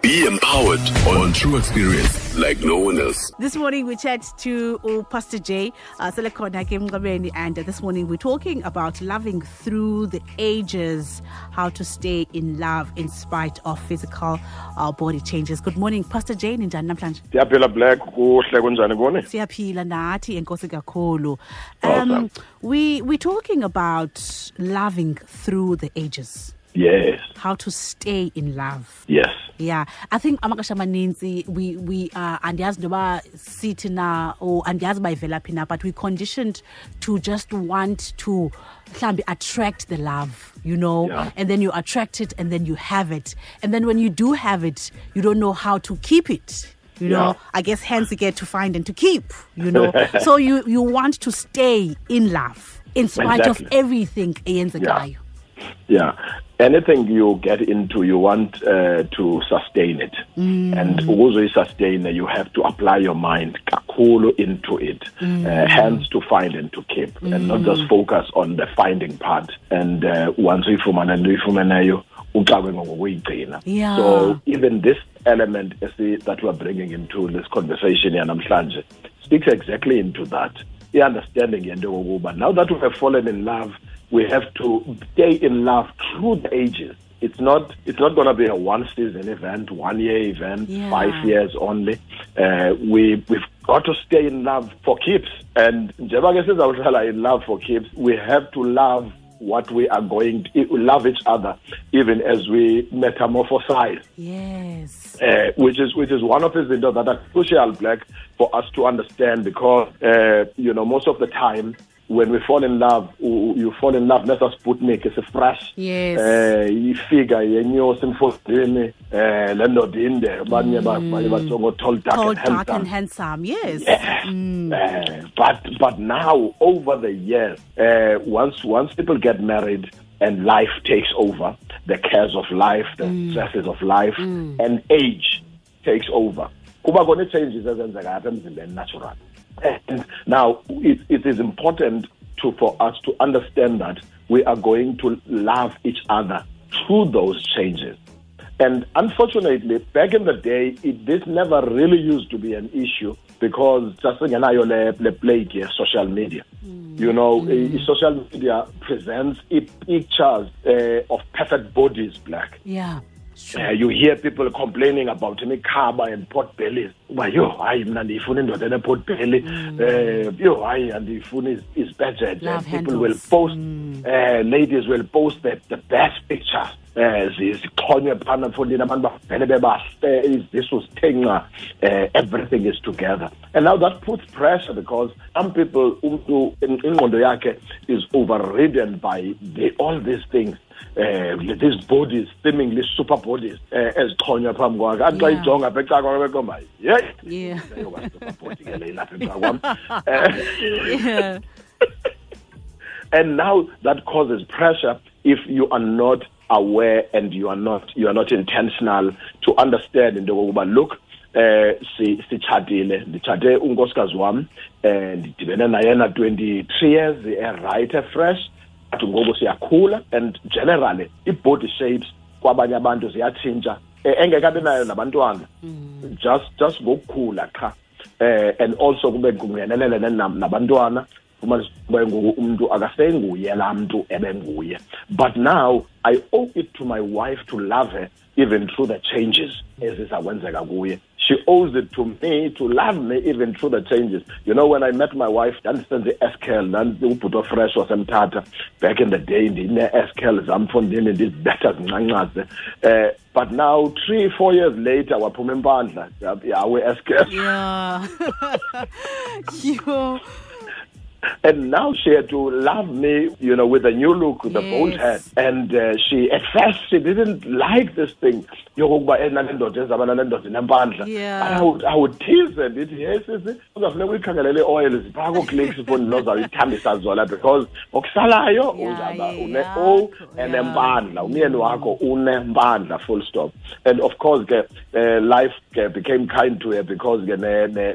Be empowered on True Experience like no one else. This morning we chat to uh, Pastor Jay uh, Selekona Kemngabeni, and uh, this morning we're talking about loving through the ages, how to stay in love in spite of physical uh, body changes. Good morning, Pastor Jay. Ninjani namhlanje? siyaphila black kuhle kunjani kuni Siyaphila nathi enkosi kakhulu. Um, we we're talking about loving through the ages, yes. How to stay in love. yes. Yeah. I think amaxesha amaninzi we we uh, andiyazi ntoba sithi na or andiyazi uba ivela phi na but we conditioned to just want to mhlawumbi attract the love you know? Yeah. and then you attract it and then you have it. And then when you do have it you don't know how to keep it you know? Yeah. i guess hence you get to find and to keep you know? So you you want to stay in love in spite of Exactly. everything eyenzekayo yeah anything you get into you want uh, to sustain it. And ukuze uyisustain you have to apply your mind kakhulu into it uh, hence to find and to keep and not just focus on the finding part. And uh, once uyifumana into uyifumeneyo uxakwe ngokuyigcina. Yeah. so even this element that we're bringing into this conversation yanamhlanje speaks exactly into that. The understanding yento yokokuba now that we have fallen in love we have to stay in love through the ages. It's not it's not going to be a one season event one year event Yeah. five years only. Uh, we we've got to stay in love for keeps. And njengoba ke sizawuhlala in love for keeps we have to love what we are going to love each other even as we metamorphosize. Yes. Uh, which is which is one of the things that are crucial black for us to understand because uh, you know most of the time when we fall in love you fall in love nesa sputnik is fresh Yes. eh ifika yenyosi emfodini eh le ndoda inde abanye ba- baye bajonga tall dark and dark handsome and handsome yes uh, but but now over the years, uh, once once people get married and life takes over, the cares of life, the stresses of life, and age takes over. Kuba khona changes ezenzeka apha emzimbeni natural. And now it, it is important to for us to understand that we are going to love each other through those changes. And unfortunately, back in the day, it, this never really used to be an issue because just le le plague social media. You know, eh, social media presents pictures uh, of perfect bodies, black. yeah Uh, you hear people complaining about imikhaba and pot bellies uba yho hayi mna ndiyifuna indoda enepot belly. Um yho hayi andiyifuni is- isbudget and people will handles. post uh, ladies will post the, the best pictures um zixhonywe phana mfondini abantu bavele bebahle izisu zithenca uh, everything is together. And now that puts pressure because some people umntu in- ingqondo yakhe is overridden by the, all these things uh, these bodies seemingly super bodies uh, ezixhonywa phambi kwakhe. Athi xa ijonga apha ecaa kwakhe bekomba yeyi yeah. Leyoba super body ke le ilapha ecaa kwam Eh, and now that causes pressure if you are not aware and you are not you are not intentional to understand into yokokuba look eh si sitshatile nditshate unkosikazi wam eh ndidibene naye na 23 years right fresh ngoku siyakhula and generally i-body shapes kwabanye abantu ziyatshintsha. Eh, engekabi nayo nabantwana just just ngokukhula qha. Eh and also kube kungenelele nabantwana. Fumanise ngoku umntu akasenguye laa mntu ebenguye. But now i owe it to my wife to love her even through the changes ezizakwenzeka kuye. She owes it to me to love me even through the changes. You know when i met my wife ndandisenze i-escal ubhuti ofresh wasemthatha. Back in the day ndine-escal zam mfondini ndizibetha zincancaze um but now three four years later waphuma impandla yawe escal yeah and now she had to love me, you know, with a new look, with a bold head. And uh, she, at first, she didn't like this thing. yokokuba enale ndoda ezaba nale nempandla her ndithi yes sisi uzawufuneka uyikhangelele i-oil ziphaa koo-clicks nozawuyithambisa zona because okusalayo yeah, une-o yeah. enempandla umyeni wakho unempandla full stop. And of course ke uh, life ke became kind to her because ke ne- ne-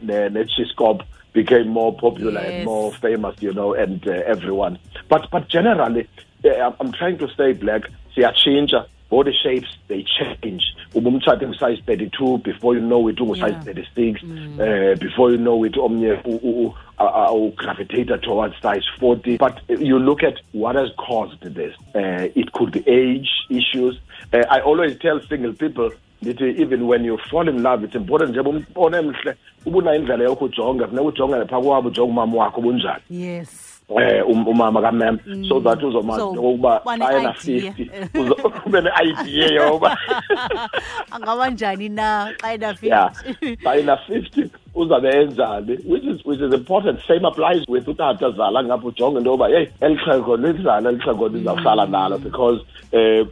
became more popular Yes. and more famous, you know, and uh, everyone. But but generally, uh, I'm trying to say black siyatshintsha body shapes they change ubumtshate size 32 before you know it ungu size 36 mm. uh, before you know it omnye gravitated towards size 40 but you look at what has caused this uh, it could be age issues uh, i always tell single people ndithi even when you fall in love it's important nje umbone emhle ubunayo indlela yokujonga funeka ujongele phaa kwabo ujonga umama wakho bunjani. Yes. Eh um, umama kamem. Mm. so that uzomazi so, ukuba xa ena 50 ube ne-idea yoba. Angaba njani na? Xa ena 50 yeah xa ena 50 uzabe enzani which is which is important. Same applies with utata zala ngapha ujonge into yoba yeyi eli xhego lizala eli xhego lizawuhlala nalo because uh,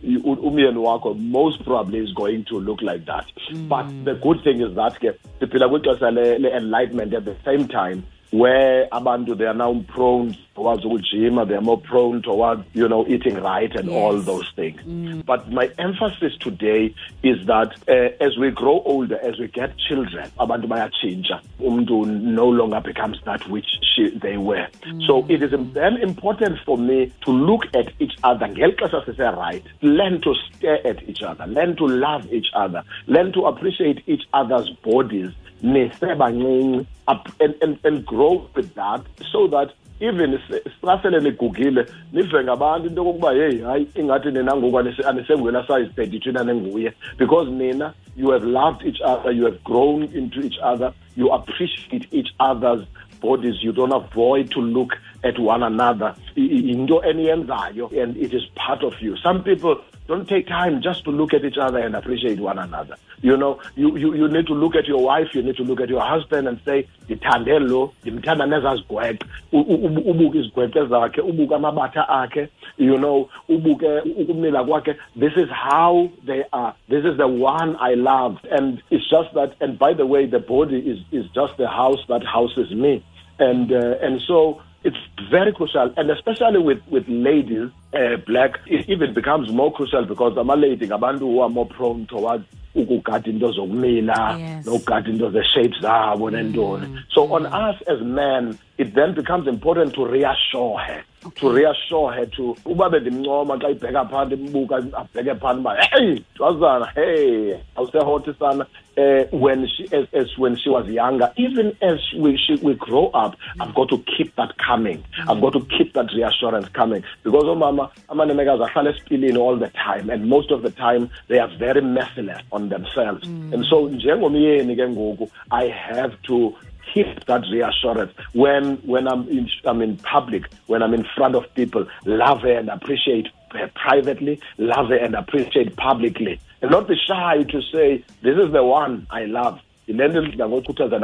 umyeni wakho most probably is going to look like that. But the good thing is that ke siphila kwixesha le-enlightenment at the same time where abantu they are now prone towards ujima they are more prone towards you know eating right and yes. all those things mm. but my emphasis today is that uh, as we grow older as we get children abantu bayatshintsha umntu no longer becomes that which she, they were mm. so it is then important for me to look at each other ngeli xesha sise right learn to stare at each other learn to love each other learn to appreciate each other's bodies nesebancinci and, and, and grow with that so that even sasele nigugile nive ngabantu into yokokuba heyi hayi ingathi nina ngoku anisenguwela size thirty two nanenguye because nina you have loved each other you have grown into each other you appreciate each other's bodies you don't avoid to look at one another. Into eniyenzayo and it is part of you. Some people don't take time just to look at each other and appreciate one another. You know, you, you, you need to look at your wife, you need to look at your husband and say, ndithande lo, ndimthanda nezazigweqe, ubuke izigweqe zakhe, ubuke you know, ubuke ukumila. This is how they are. This is the one I love. And it's just that, and by the way, the body is, is just the house that houses me. And, uh, and so it's very crucial, and especially with, with ladies, uh, black, it even becomes more crucial because I'm a lady, abantu who are more prone towards ukugada into zokumila nokugada into ze-shape zabo nentoni mm. so on us as men it then becomes important to reassure her. To reassure her to uba bendimncoma xa ibheka phansi imbuka abheke phansi uba hey twazana hey awusehothi sana. Uh, when she as, as when she was younger even as we she, we grow up i've got to keep that coming. I've got to keep that reassurance coming. Because omama amanemekazi ahlala esipilini all the time and most of the time they are very merciless on themselves. Mm. and so njengomyeni ke ngoku i have to keep that reassurance when when I'm in I'm in public, when I'm in front of people, love her and appreciate her privately, love her and appreciate publicly. And not be shy to say, This is the one I love. Yile nto ndidla ngokhuthaza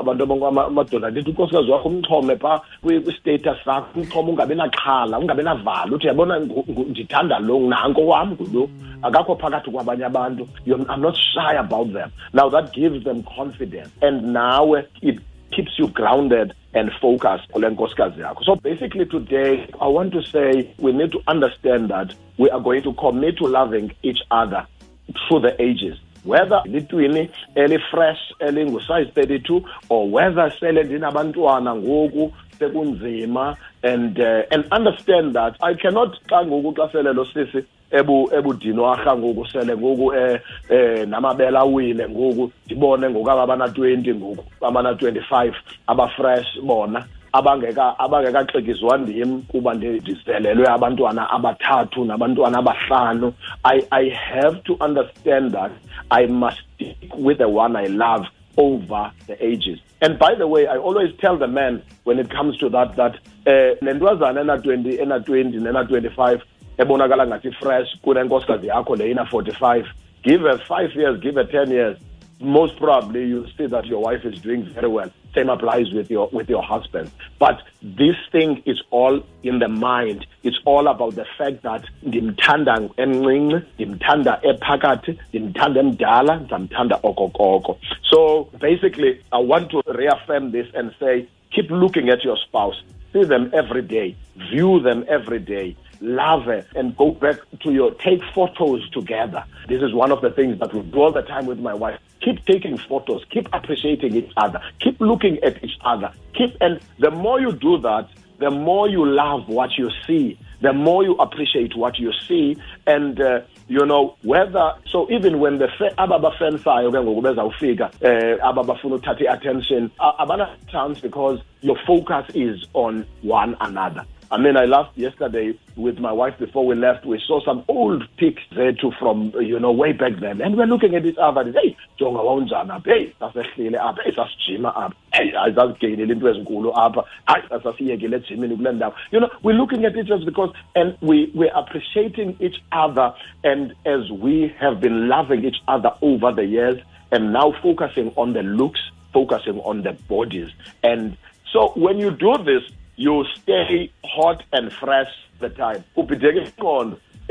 abantu amadoda ndithi unkosikazi wakho umxhome kwistatus sakho umxhome ungabi naxhala ungabi navalo. Uthi yabona ndithanda lo nanko wam ngulo akakho phakathi kwabanye abantu. I'm not shy about them. Now that gives them confidence. And nawe it keeps you grounded and focused so basically today i want to say we need to understand that we are going to commit to loving each other through the ages whether litwini eli-fresh elingu-size 32 or whether sele ndinabantwana ngoku sekunzima. And uh, and understand that i cannot xa ngoku xa sele lo sisi ebu ebudinwarha ngoku sele ngoku eh eh namabele awile ngoku ndibone ngoku abana 20 ngoku abana 25 abafresh bona. Abangeka ndim kuba abantwana abathathu nabantwana abahlanu. I i have to understand that i must stick with the one i love over the ages. And by the way i always tell the men when it comes to that that eh nentwazana ena 20 ena 20 nena 25 ebonakala ngathi fresh kunenkosikazi yakho le ina 45 give her 5 years give her 10 years. Most probably you'll see that your wife is doing very well. Same applies with your with your husband. But this thing is all in the mind. It's all about the fact that ndimthanda emncinci, ndimthanda ephakathi, ndimthanda emdala, ndimthanda okokoko. So basically, I want to reaffirm this and say, keep looking at your spouse. See them every day. View them every day love it and go back to your take photos together. This is one of the things that we do all the time with my wife. Keep taking photos, keep appreciating each other, keep looking at each other, keep and the more you do that, the more you love what you see, the more you appreciate what you see. And uh, you know whether so even when the fe- aba bafensayo ke ngoku bezawufika eh aba bafuna uthatha i-attention a- abana chance because your focus is on one another I mean, I laughed yesterday with my wife before we left. We saw some old pics there too from, you know, way back then. And we're looking at each other. and, Hey, jonga wawunjani. Hey, sasehlile apha. Hey, sasijima apha. Hey, hayi sasigainile into ezinkulu apha. Hayi, sasiyekile ejimini kule ndawo. You know, we're looking at each other because, and we, we're appreciating each other. And as we have been loving each other over the years and now focusing on the looks, focusing on the bodies. And so when you do this, you stay hot and fresh the time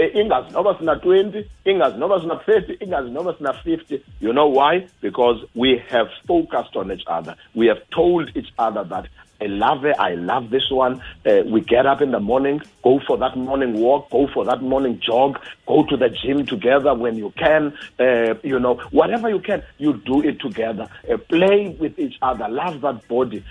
ingazi noba sina 20 ingazi noba sina 30 ingazi noba sina 50 you know why because we have focused on each other we have told each other that I love it. I love this one. Uh, we get up in the morning, go for that morning walk, go for that morning jog, go to the gym together when you can. Uh, you know, whatever you can, you do it together. Uh, play with each other. Love that body.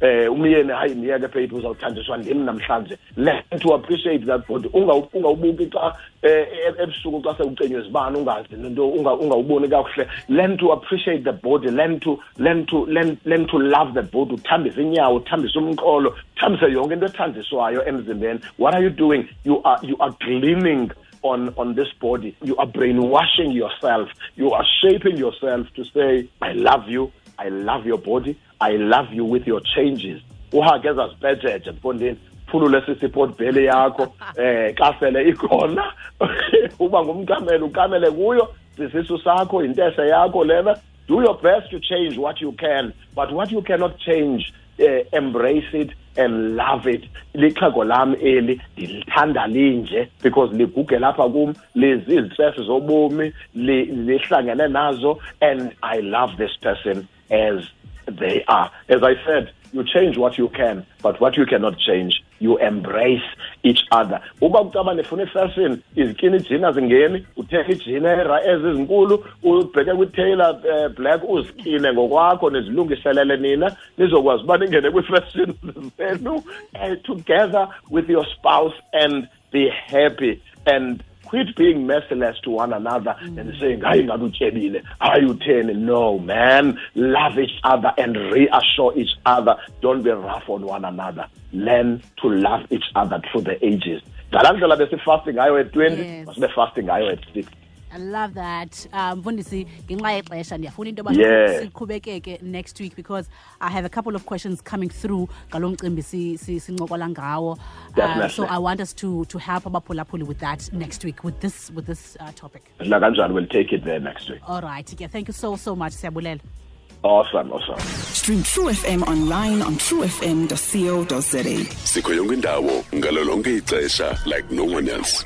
Eh umyeni hayi niyeke phephi uzawuthandiswa? Ndim namhlanje. Learn to appreciate that body Unga- ungawubuki xa eh, ebusuku xa sewucenywe zibani ungazi nento unga- ungawuboni kakuhle. Learn to appreciate the body learn to learn to learn, learn to love the body. Uthambise inyawo uthambise umqolo uthambise yonke into ethandiswayo emzimbeni. What are you doing? You are you are cleaning on on this body. You are brainwashing yourself. You are shaping yourself to say i love you I love your body. I love you with your changes. Uhageza sipejeje mfondini. phulule sisiport belly yakho eh kasele ikona ikhona uba ngumkamela ukamele kuyo sisisu sakho intese yakho lena do your best to change what you can but what you cannot change uh, embrace it and love it lixhego lam eli ndilithanda linje because liguge lapha kum lizizistress zobomi lihlangene nazo and i love this person as they are. As i said you change what you can but what you cannot change you embrace each other. Uba kucaba nifuna ifashion izikini ijini azingeni uthenga ijini era- ezizinkulu ubheke kwi-tailor uh, black uzikine ngokwakho nizilungiselele nina nizokwazi uba ningene kwii-fashion zenu uh, together with your spouse and be happy and quit being merciless to one another mm. and saying hayi ngabe utyebile hayi utheni. No man. Love each other and reassure each other. Don't be rough on one another. Learn to love each other through the ages. Ngalaa ndlela besifasting ngayo at 20 Yes. masibe fasting ngayo at 60 I love that. Um, mfundisi ngenxa yexesha ndiyafuna into yoba Yeah. siqhubekeke next week because I have a couple of questions coming through ngalo mcimbi si- si- sincokola ngawo. Um, so I want us to to help abaphulaphuli with that next week with this with this uh, topic. la kanjani we'll take it there next week All right. Yeah, thank you so so much siyabulela. awesome awesome Stream True FM online on truefm.co.za. sikho yonke indawo ngalo lonke ixesha like no one else